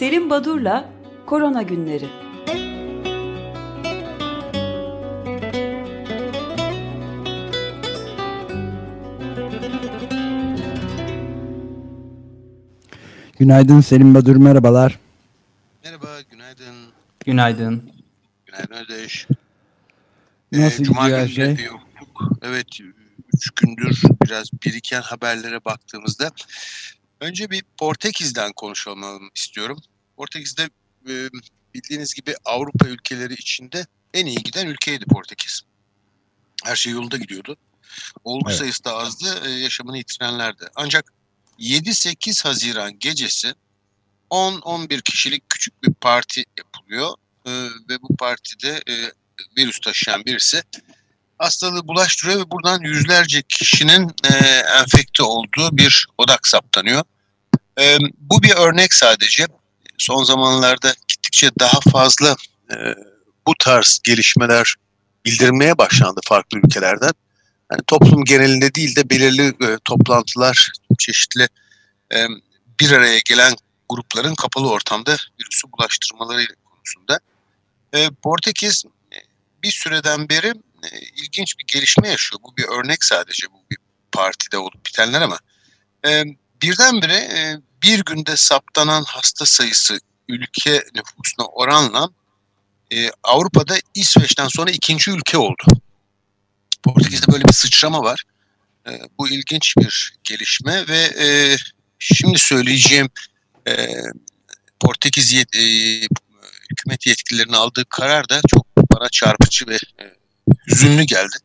Selim Badur'la Korona Günleri. Günaydın Selim Badur, merhabalar. Merhaba, günaydın. Günaydın. Günaydın Ödeş. Nasıl Ee, Cuma gidiyor her şey? yoktuk. Evet, üç gündür biraz biriken haberlere baktığımızda önce bir Portekiz'den konuşalım istiyorum. Portekiz'de e, bildiğiniz gibi Avrupa ülkeleri içinde en iyi giden ülkeydi Portekiz. Her şey yolunda gidiyordu. Olgu Evet. sayısı da azdı, e, yaşamını yitirenlerdi. Ancak 7-8 Haziran gecesi 10-11 kişilik küçük bir parti yapılıyor E, ve bu partide e, virüs taşıyan birisi hastalığı bulaştırıyor ve buradan yüzlerce kişinin e, enfekte olduğu bir odak saptanıyor. E, bu bir örnek sadece. Son zamanlarda gittikçe daha fazla e, bu tarz gelişmeler bildirmeye başlandı farklı ülkelerden. Yani toplum genelinde değil de belirli e, toplantılar, çeşitli e, bir araya gelen grupların kapalı ortamda virüsü bulaştırmaları konusunda. E, Portekiz e, bir süreden beri e, ilginç bir gelişme yaşıyor. Bu bir örnek sadece bu bir partide olup bitenler ama e, birdenbire e, bir günde saptanan hasta sayısı ülke nüfusuna oranla e, Avrupa'da İsveç'ten sonra ikinci ülke oldu. Portekiz'de böyle bir sıçrama var. E, bu ilginç bir gelişme ve e, şimdi söyleyeceğim e, Portekiz yet- e, hükümet yetkililerinin aldığı karar da çok bana çarpıcı ve e, hüzünlü geldi.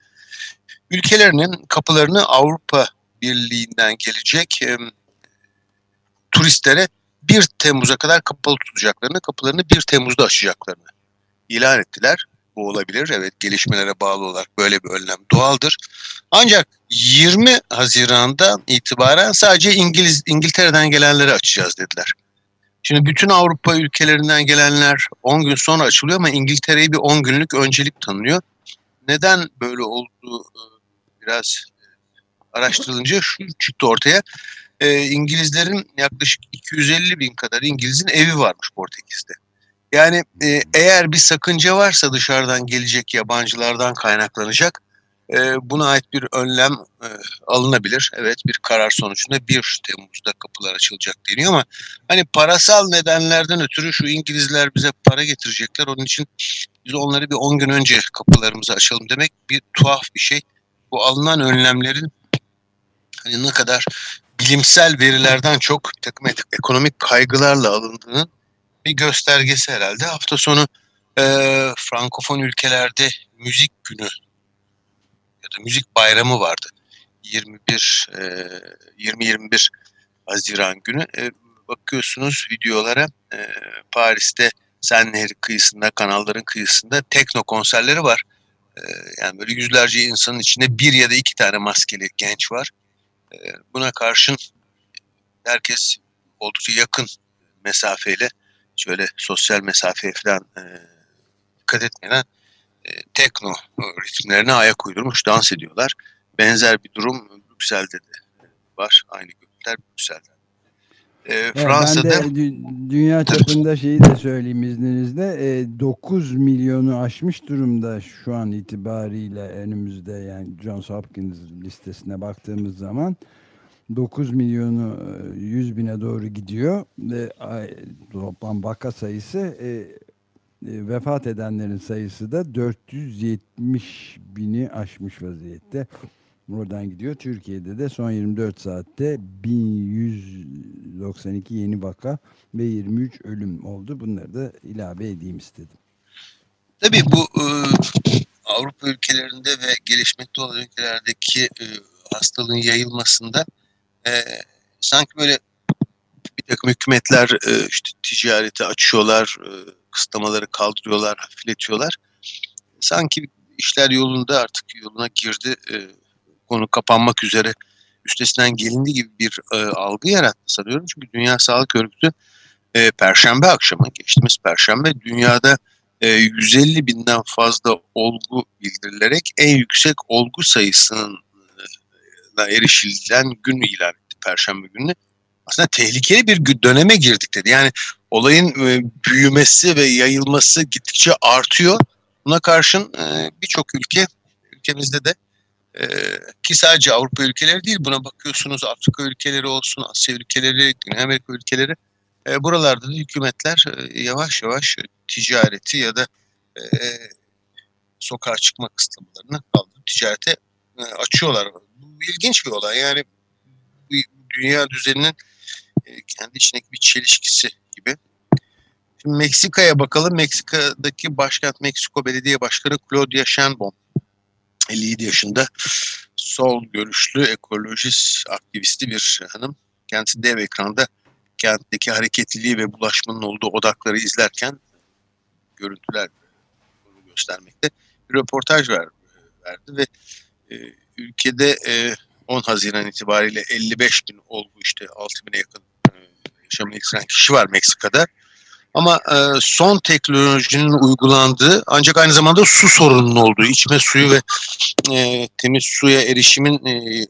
Ülkelerinin kapılarını Avrupa Birliği'nden gelecek e, turistlere 1 Temmuz'a kadar kapalı tutacaklarını, kapılarını 1 Temmuz'da açacaklarını ilan ettiler. Bu olabilir. Evet gelişmelere bağlı olarak böyle bir önlem doğaldır. Ancak 20 Haziran'dan itibaren sadece İngiliz İngiltere'den gelenleri açacağız dediler. Şimdi bütün Avrupa ülkelerinden gelenler 10 gün sonra açılıyor ama İngiltere'yi bir 10 günlük öncelik tanınıyor. Neden böyle olduğu e, biraz e, araştırılınca şu çıktı ortaya. E, İngilizlerin yaklaşık 250 bin kadar İngiliz'in evi varmış Portekiz'de. Yani e, eğer bir sakınca varsa dışarıdan gelecek yabancılardan kaynaklanacak e, buna ait bir önlem e, alınabilir. Evet bir karar sonucunda 1 Temmuz'da kapılar açılacak deniyor ama hani parasal nedenlerden ötürü şu İngilizler bize para getirecekler. Onun için biz onları bir 10 gün önce kapılarımızı açalım demek bir tuhaf bir şey. Bu alınan önlemlerin hani ne kadar bilimsel verilerden çok bir takım ek- ekonomik kaygılarla alındığının bir göstergesi herhalde. Hafta sonu e, Frankofon ülkelerde müzik günü ya da müzik bayramı vardı. 21 e, 20-21 Haziran günü E, bakıyorsunuz videolara e, Paris'te Sen Nehri kıyısında, kanalların kıyısında tekno konserleri var. E, yani böyle yüzlerce insanın içinde bir ya da iki tane maskeli genç var. E, buna karşın herkes oldukça yakın mesafeyle şöyle sosyal mesafeye falan e, dikkat etmeden e, tekno ritimlerine ayak uydurmuş dans ediyorlar. Benzer bir durum Brüksel'de de var. Aynı görüntüler Brüksel'de. E, Fransa'da ben de dü- dünya çapında şeyi de söyleyeyim izninizle. E, 9 milyonu aşmış durumda şu an itibariyle önümüzde yani Johns Hopkins listesine baktığımız zaman 9 milyonu e, 100 bine doğru gidiyor ve ay- toplam vaka sayısı e, e, vefat edenlerin sayısı da 470 bini aşmış vaziyette. Oradan gidiyor. Türkiye'de de son 24 saatte 1192 yeni vaka ve 23 ölüm oldu. Bunları da ilave edeyim istedim. Tabii bu e, Avrupa ülkelerinde ve gelişmekte olan ülkelerdeki e, hastalığın yayılmasında e, sanki böyle bir takım hükümetler e, işte ticareti açıyorlar, e, kısıtlamaları kaldırıyorlar, hafifletiyorlar. Sanki işler yolunda artık yoluna girdi, e, konu kapanmak üzere üstesinden gelindi gibi bir e, algı yarattı sanıyorum. Çünkü Dünya Sağlık Örgütü e, Perşembe akşamı, geçtiğimiz Perşembe dünyada e, 150 binden fazla olgu bildirilerek en yüksek olgu sayısının e, erişilen gün ilan etti Perşembe günü. Aslında tehlikeli bir döneme girdik dedi. Yani olayın e, büyümesi ve yayılması gittikçe artıyor. Buna karşın e, birçok ülke ülkemizde de e, ki sadece Avrupa ülkeleri değil buna bakıyorsunuz Afrika ülkeleri olsun, Asya ülkeleri, Güney Amerika ülkeleri e, buralarda da hükümetler e, yavaş yavaş ticareti ya da e, sokağa çıkma kısıtlamalarını kaldırıp ticarete e, açıyorlar. Bu ilginç bir olay. Yani dünya düzeninin e, kendi içindeki bir çelişkisi gibi. Şimdi Meksika'ya bakalım. Meksika'daki başkent Meksiko Belediye Başkanı Claudia Sheinbaum 57 yaşında sol görüşlü ekolojist aktivisti bir hanım. Kendisi dev ekranda kentteki hareketliliği ve bulaşmanın olduğu odakları izlerken görüntüler göstermekte bir röportaj ver, verdi ve e, ülkede e, 10 Haziran itibariyle 55 bin olgu işte 6 bine yakın e, yaşamını yitiren kişi var Meksika'da. Ama e, son teknolojinin uygulandığı ancak aynı zamanda su sorununun olduğu, içme suyu ve e, temiz suya erişimin e, e,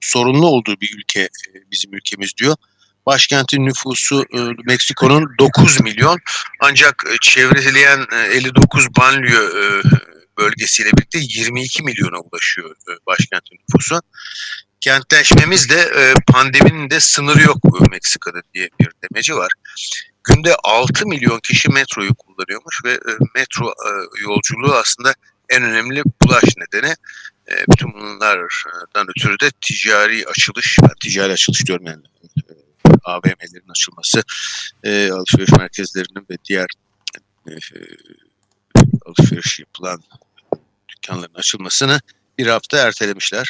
sorunlu olduğu bir ülke e, bizim ülkemiz diyor. Başkentin nüfusu e, Meksiko'nun 9 milyon ancak çevreleyen e, 59 banliyö bölgesiyle birlikte 22 milyona ulaşıyor başkentin nüfusu. Kentleşmemiz de pandeminin de sınırı yok Meksika'da diye bir demeci var. Günde 6 milyon kişi metroyu kullanıyormuş ve e, metro e, yolculuğu aslında en önemli bulaş nedeni. E, bütün bunlardan ötürü de ticari açılış, ben ticari açılış diyorum yani AVM'lerin açılması, alışveriş merkezlerinin ve diğer alışveriş yapılan dükkanların açılmasını bir hafta ertelemişler.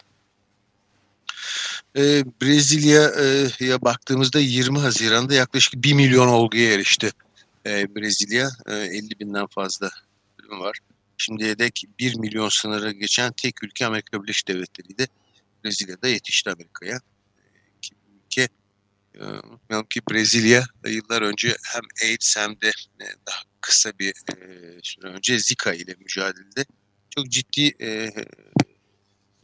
Ee, Brezilya'ya baktığımızda 20 Haziran'da yaklaşık 1 milyon olguya erişti ee, Brezilya. Ee, 50 binden fazla ölüm var. Şimdiye dek 1 milyon sınırı geçen tek ülke Amerika Birleşik Devletleri'ydi. Brezilya'da yetişti Amerika'ya. Ee, ülke unutmayalım ki Brezilya yıllar önce hem AIDS hem de e, daha kısa bir e, süre önce Zika ile mücadelede çok ciddi e,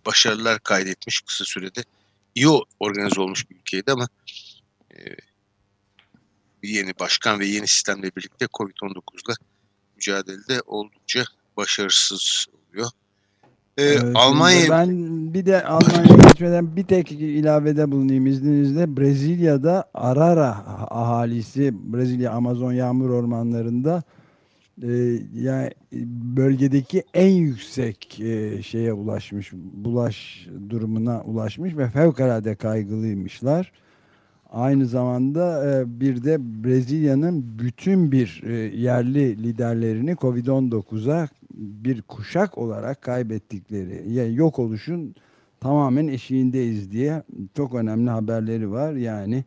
başarılar kaydetmiş kısa sürede. İyi organize olmuş bir ülkeydi ama e, yeni başkan ve yeni sistemle birlikte Covid-19'la mücadelede oldukça başarısız oluyor. Ee, evet, Almanya ben bir de Almanya geçmeden bir tek ilavede bulunayım izninizle. Brezilya'da Arara ahalisi Brezilya Amazon yağmur ormanlarında e, yani bölgedeki en yüksek e, şeye ulaşmış, bulaş durumuna ulaşmış ve fevkalade kaygılıymışlar. Aynı zamanda e, bir de Brezilya'nın bütün bir e, yerli liderlerini Covid-19'a bir kuşak olarak kaybettikleri, yani yok oluşun tamamen eşiğindeyiz diye çok önemli haberleri var. Yani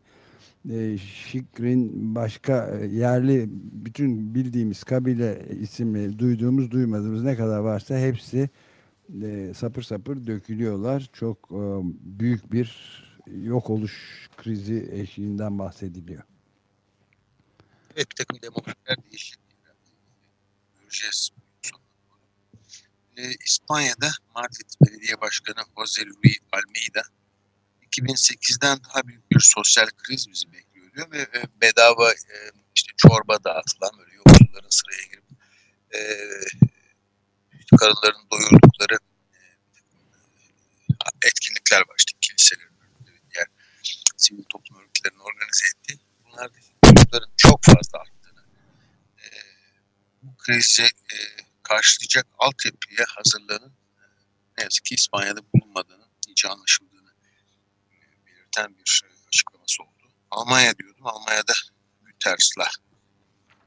e, Şikrin başka e, yerli bütün bildiğimiz kabile isimleri duyduğumuz duymadığımız ne kadar varsa hepsi e, sapır sapır dökülüyorlar. Çok e, büyük bir yok oluş krizi eşiğinden bahsediliyor. Evet bir takım demokratlar göreceğiz. E, İspanya'da Madrid Belediye Başkanı Jose Luis Almeida 2008'den daha büyük bir sosyal kriz bizi bekliyor diyor ve e, bedava e, işte çorba dağıtılan böyle yoksulların sıraya girip e, karınlarını doyurdukları e, etkinlikler var işte kiliselerin diğer sivil toplum örgütlerinin organize ettiği. Bunlar çocukların çok fazla arttığını e, bu krizi e, karşılayacak altyapıya hazırlığının ne yazık ki İspanya'da bulunmadığını iyice anlaşıldı belirten bir açıklaması oldu. Almanya diyordum. Almanya'da Gütersla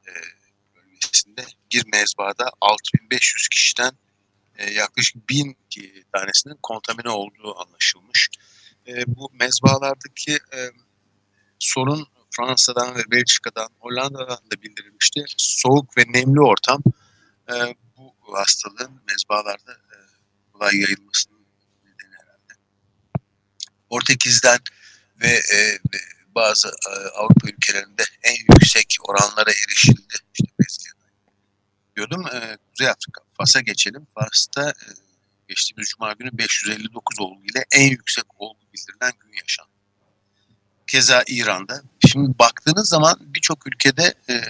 e, bölgesinde bir mezbada 6500 kişiden e, yaklaşık 1000 tanesinin kontamine olduğu anlaşılmış. E, bu mezbalardaki e, sorun Fransa'dan ve Belçika'dan, Hollanda'dan da bildirilmişti. Soğuk ve nemli ortam e, bu hastalığın mezbalarda e, kolay yayılmasının nedeni herhalde. Portekiz'den ve e, bazı e, Avrupa ülkelerinde en yüksek oranlara erişildi. İşte. Diyordum e, Kuzey Afrika. Fas'a geçelim. Fas'ta e, geçtiğimiz Cuma günü 559 olgu ile en yüksek olgu bildirilen gün yaşandı. Keza İran'da. Şimdi baktığınız zaman birçok ülkede e,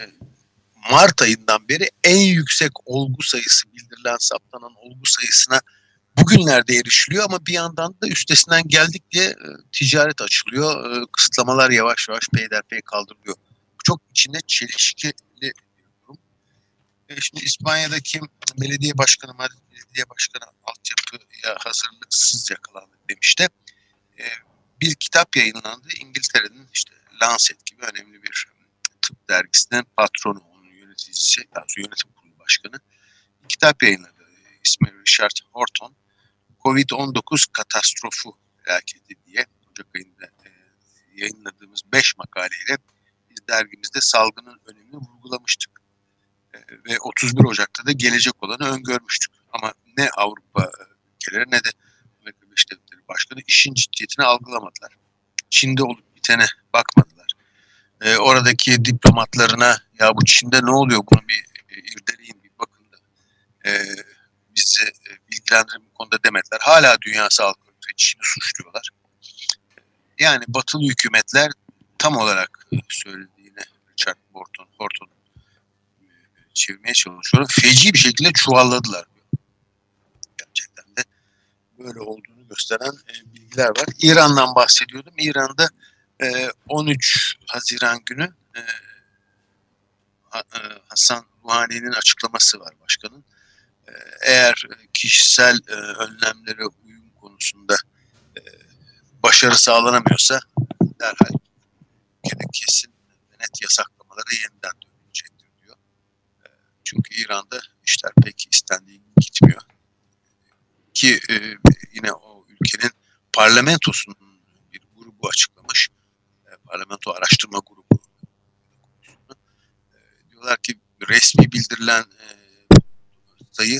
Mart ayından beri en yüksek olgu sayısı bildirilen saptanan olgu sayısına bugünlerde erişiliyor ama bir yandan da üstesinden geldik diye e, ticaret açılıyor. E, kısıtlamalar yavaş yavaş peyderpey kaldırılıyor. Çok içinde çelişkili bir durum. E, şimdi İspanya'daki belediye başkanı, Madrid belediye başkanı altyapıya hazırlıksız yakalandık demişti. Bir kitap yayınlandı. İngiltere'nin işte Lancet gibi önemli bir tıp dergisinin patronu, onun yöneticisi, yönetim kurulu başkanı. Kitap yayınladı. İsmi Richard Horton Covid-19 katastrofu felaketi diye Ocak ayında e, yayınladığımız 5 makaleyle biz dergimizde salgının önemini vurgulamıştık. E, ve 31 Ocak'ta da gelecek olanı öngörmüştük. Ama ne Avrupa ülkeleri ne de Amerika Birleşik Devletleri Başkanı işin ciddiyetini algılamadılar. Çin'de olup bitene bakmadılar. E, oradaki diplomatlarına ya bu Çin'de ne oluyor bunu bir e, irdeleyin bir bakın da e, bizi e, bilgilendirin bu konuda demediler. Hala Dünya Sağlık Örgütü Çin'i suçluyorlar. Yani batılı hükümetler tam olarak e, söylediğine Richard Horton, Horton e, çevirmeye çalışıyor. Feci bir şekilde çuvalladılar. Gerçekten de böyle olduğunu gösteren bilgiler var. İran'dan bahsediyordum. İran'da 13 Haziran günü Hasan Ruhani'nin açıklaması var başkanın eğer kişisel e, önlemlere uyum konusunda e, başarı sağlanamıyorsa derhal kesin net yasaklamalara yeniden dönülecektir diyor. E, çünkü İran'da işler pek istendiği gitmiyor. Ki e, yine o ülkenin parlamentosunun bir grubu açıklamış. E, parlamento araştırma grubu. E, diyorlar ki resmi bildirilen e, sayı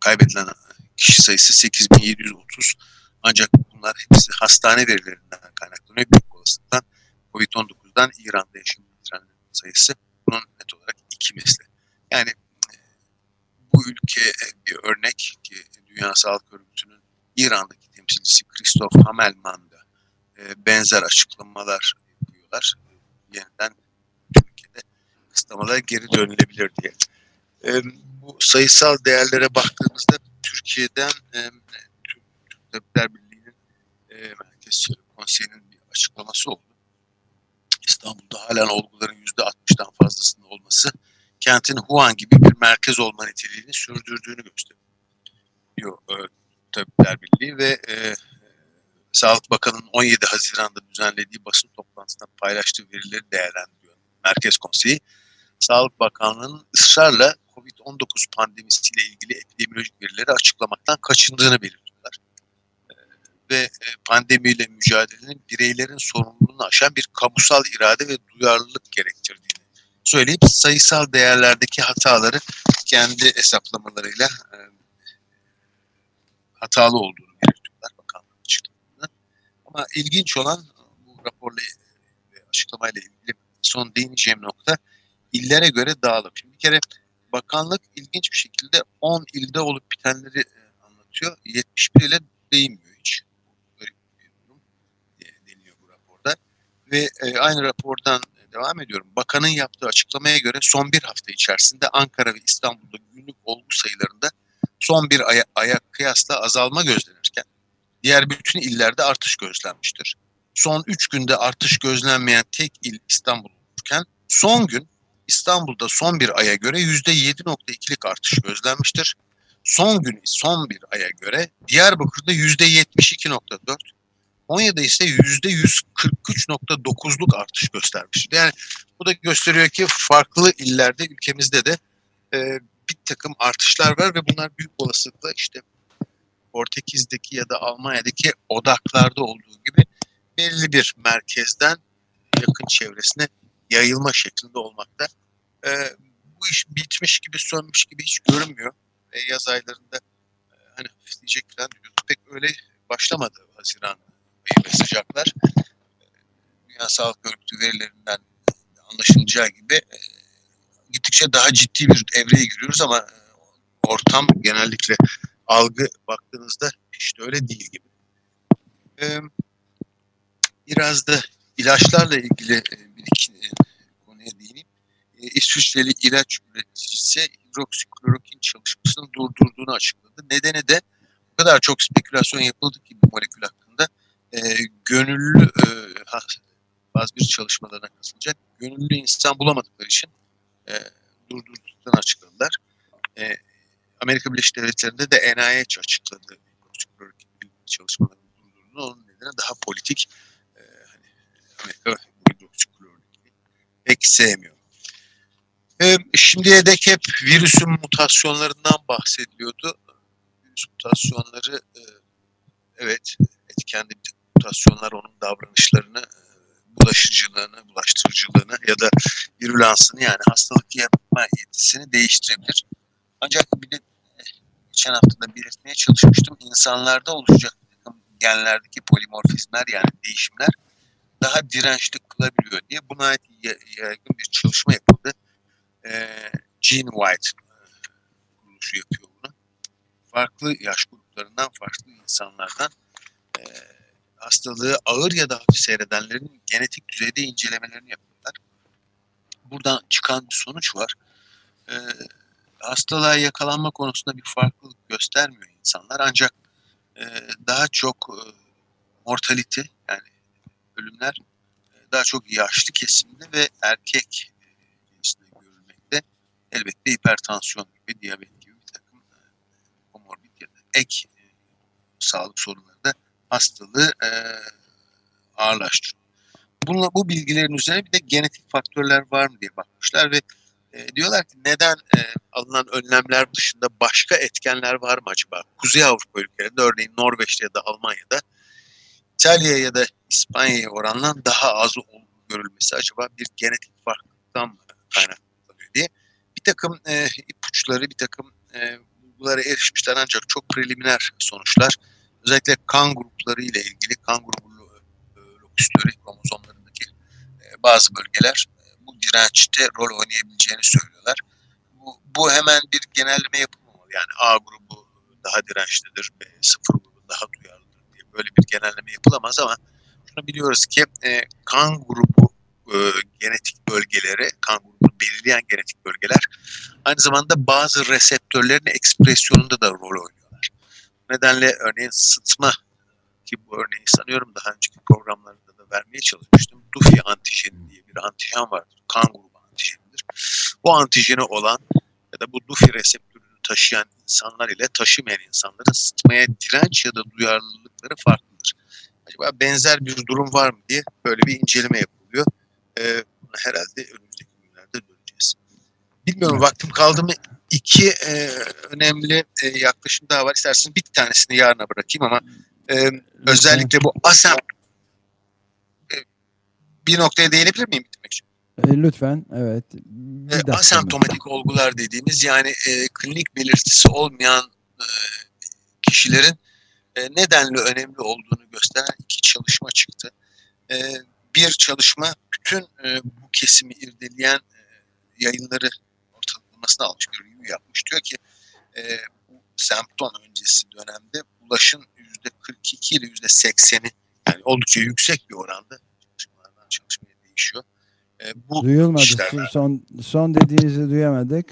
kaybedilen kişi sayısı 8730. Ancak bunlar hepsi hastane verilerinden kaynaklanıyor. Büyük olasılıkla Covid-19'dan İran'da yaşayan sayısı bunun net olarak iki misli. Yani e, bu ülke e, bir örnek ki Dünya Sağlık Örgütü'nün İran'daki temsilcisi Christoph Hamelman da e, benzer açıklamalar yapıyorlar. Yeniden Türkiye'de kısıtlamalara geri dönülebilir diye bu sayısal değerlere baktığımızda Türkiye'den e, Tabipler Birliği'nin e, Merkez Konseyi'nin bir açıklaması oldu. İstanbul'da halen olguların %60'dan fazlasının olması kentin Wuhan gibi bir merkez olma niteliğini sürdürdüğünü gösteriyor e, Tabipler Birliği ve e, Sağlık Bakanı'nın 17 Haziran'da düzenlediği basın toplantısında paylaştığı verileri değerlendiriyor Merkez Konseyi. Sağlık Bakanlığı'nın ısrarla COVID-19 pandemisiyle ilgili epidemiolojik verileri açıklamaktan kaçındığını belirtiyorlar. Ee, ve e, pandemiyle mücadelenin bireylerin sorumluluğunu aşan bir kamusal irade ve duyarlılık gerektirdiğini söyleyip sayısal değerlerdeki hataları kendi hesaplamalarıyla e, hatalı olduğunu belirtiyorlar bakanlığın açıklamalarında. Ama ilginç olan bu raporla açıklamayla ilgili son değineceğim nokta illere göre dağılım. Şimdi bir kere bakanlık ilginç bir şekilde 10 ilde olup bitenleri e, anlatıyor. 71 ile değinmiyor hiç. Böyle bir durum deniyor bu raporda. Ve e, aynı rapordan devam ediyorum. Bakanın yaptığı açıklamaya göre son bir hafta içerisinde Ankara ve İstanbul'da günlük olgu sayılarında son bir aya, aya kıyasla azalma gözlenirken diğer bütün illerde artış gözlenmiştir. Son 3 günde artış gözlenmeyen tek il İstanbul son gün İstanbul'da son bir aya göre %7.2'lik artış gözlenmiştir. Son gün son bir aya göre Diyarbakır'da %72.4, Konya'da ise %143.9'luk artış göstermiştir. Yani bu da gösteriyor ki farklı illerde ülkemizde de e, bir takım artışlar var ve bunlar büyük olasılıkla işte Portekiz'deki ya da Almanya'daki odaklarda olduğu gibi belli bir merkezden yakın çevresine yayılma şeklinde olmakta. E, bu iş bitmiş gibi sönmüş gibi hiç görünmüyor. E, yaz aylarında e, hani hafifleyecek falan diyoruz. Pek öyle başlamadı Haziran ayı ve sıcaklar. E, Dünya Sağlık Örgütü verilerinden anlaşılacağı gibi e, gittikçe daha ciddi bir evreye giriyoruz ama e, ortam genellikle algı baktığınızda işte öyle değil gibi. Ee, biraz da ilaçlarla ilgili iki e, konuya değineyim. E, İsviçreli ilaç üreticisi hidroksiklorokin çalışmasını durdurduğunu açıkladı. Nedeni de o kadar çok spekülasyon yapıldı ki bu molekül hakkında e, gönüllü e, bazı bir çalışmalarına katılacak gönüllü insan bulamadıkları için e, durdurduklarını açıkladılar. E, Amerika Birleşik Devletleri'nde de NIH açıkladı hidroksiklorokin çalışmalarını durdurduğunu. Onun nedeni daha politik. E, hani Amerika pek sevmiyor. E, şimdiye dek hep virüsün mutasyonlarından bahsediliyordu. Virüs mutasyonları e, evet etkendi mutasyonlar onun davranışlarını e, bulaşıcılığını, bulaştırıcılığını ya da virülansını yani hastalık yapma yetisini değiştirebilir. Ancak bir de e, geçen hafta da belirtmeye çalışmıştım. İnsanlarda oluşacak genlerdeki polimorfizmler yani değişimler daha dirençli kılabiliyor diye buna ait yaygın bir çalışma yapıldı. Ee, Gene White e, kuruluşu yapıyor bunu. Farklı yaş gruplarından, farklı insanlardan e, hastalığı ağır ya da hafif seyredenlerin genetik düzeyde incelemelerini yapıyorlar. Buradan çıkan bir sonuç var. Ee, hastalığa yakalanma konusunda bir farklılık göstermiyor insanlar ancak e, daha çok e, mortality yani ölümler e, daha çok yaşlı kesimde ve erkek. Elbette hipertansiyon gibi, diyabet gibi bir takım e, komorbid ya da ek e, sağlık sorunları da hastalığı e, ağırlaştırıyor. Bununla, bu bilgilerin üzerine bir de genetik faktörler var mı diye bakmışlar ve e, diyorlar ki neden e, alınan önlemler dışında başka etkenler var mı acaba? Kuzey Avrupa ülkelerinde örneğin Norveç'te ya da Almanya'da İtalya ya da İspanya'ya oranla daha az görülmesi acaba bir genetik farklılıktan mı diye bir takım e, ipuçları, bir takım e, bulgulara erişmişler ancak çok preliminer sonuçlar özellikle kan grupları ile ilgili kan grubu e, kromozomlarındaki e, bazı bölgeler e, bu dirençte rol oynayabileceğini söylüyorlar. Bu, bu hemen bir genelleme yapılmamalı. Yani A grubu daha dirençlidir, B sıfır grubu daha duyarlıdır diye böyle bir genelleme yapılamaz ama şunu biliyoruz ki e, kan grubu e, genetik bölgeleri, kan grubunu belirleyen genetik bölgeler aynı zamanda bazı reseptörlerin ekspresyonunda da rol oynuyor nedenle örneğin sıtma ki bu örneği sanıyorum daha önceki programlarda da vermeye çalışmıştım. Dufi antijeni diye bir antijen vardır. Kan grubu antijenidir. Bu antijeni olan ya da bu Dufi reseptörünü taşıyan insanlar ile taşımayan insanların sıtmaya direnç ya da duyarlılıkları farklıdır. Acaba benzer bir durum var mı diye böyle bir inceleme yapılıyor. Ee, herhalde önümüzdeki günlerde göreceğiz. Bilmiyorum vaktim kaldı mı iki e, önemli e, yaklaşım daha var. İsterseniz bir tanesini yarına bırakayım ama e, özellikle bu asem e, bir noktaya değinebilir miyim bitirmek için? E, lütfen, evet. E, asemptomatik olgular dediğimiz yani e, klinik belirtisi olmayan e, kişilerin e, nedenli önemli olduğunu gösteren iki çalışma çıktı. E, bir çalışma bütün e, bu kesimi irdeleyen e, yayınları ortalamasını almış bir review yapmış. Diyor ki e, bu semptom öncesi dönemde ulaşın %42 ile %80'i yani oldukça yüksek bir oranda çalışmalardan çalışmaya değişiyor. E, bu Duyulmadı. Işlerden, son, son dediğinizi duyamadık.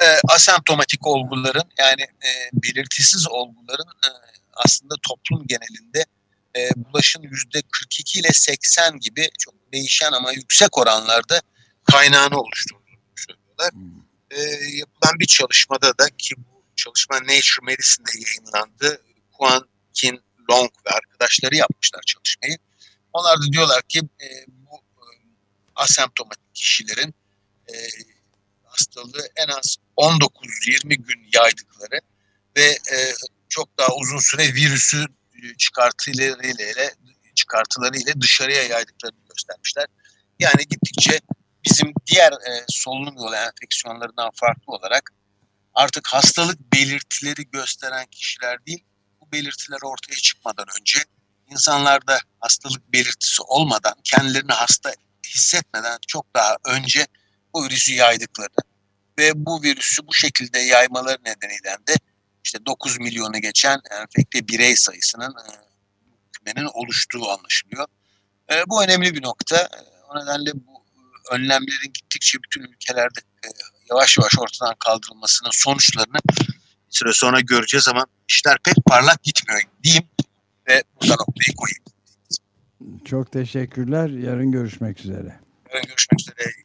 E, asemptomatik olguların yani e, belirtisiz olguların e, aslında toplum genelinde e, bulaşın %42 ile 80 gibi çok değişen ama yüksek oranlarda kaynağını oluşturduğunu söylüyorlar. Hmm e, yapılan bir çalışmada da ki bu çalışma Nature Medicine'de yayınlandı. Kuan Kin Long ve arkadaşları yapmışlar çalışmayı. Onlar da diyorlar ki e, bu e, asemptomatik kişilerin e, hastalığı en az 19-20 gün yaydıkları ve e, çok daha uzun süre virüsü çıkartılarıyla çıkartılarıyla dışarıya yaydıklarını göstermişler. Yani gittikçe bizim diğer e, solunum yolu enfeksiyonlarından farklı olarak artık hastalık belirtileri gösteren kişiler değil, bu belirtiler ortaya çıkmadan önce insanlarda hastalık belirtisi olmadan, kendilerini hasta hissetmeden çok daha önce bu virüsü yaydıkları ve bu virüsü bu şekilde yaymaları nedeniyle de işte 9 milyonu geçen enfekte birey sayısının e, oluştuğu anlaşılıyor. E, bu önemli bir nokta. E, o nedenle bu önlemlerin gittikçe bütün ülkelerde e, yavaş yavaş ortadan kaldırılmasının sonuçlarını bir süre sonra göreceğiz ama işler pek parlak gitmiyor diyeyim ve burada noktayı koyayım. Çok teşekkürler. Yarın görüşmek üzere. Yarın görüşmek üzere.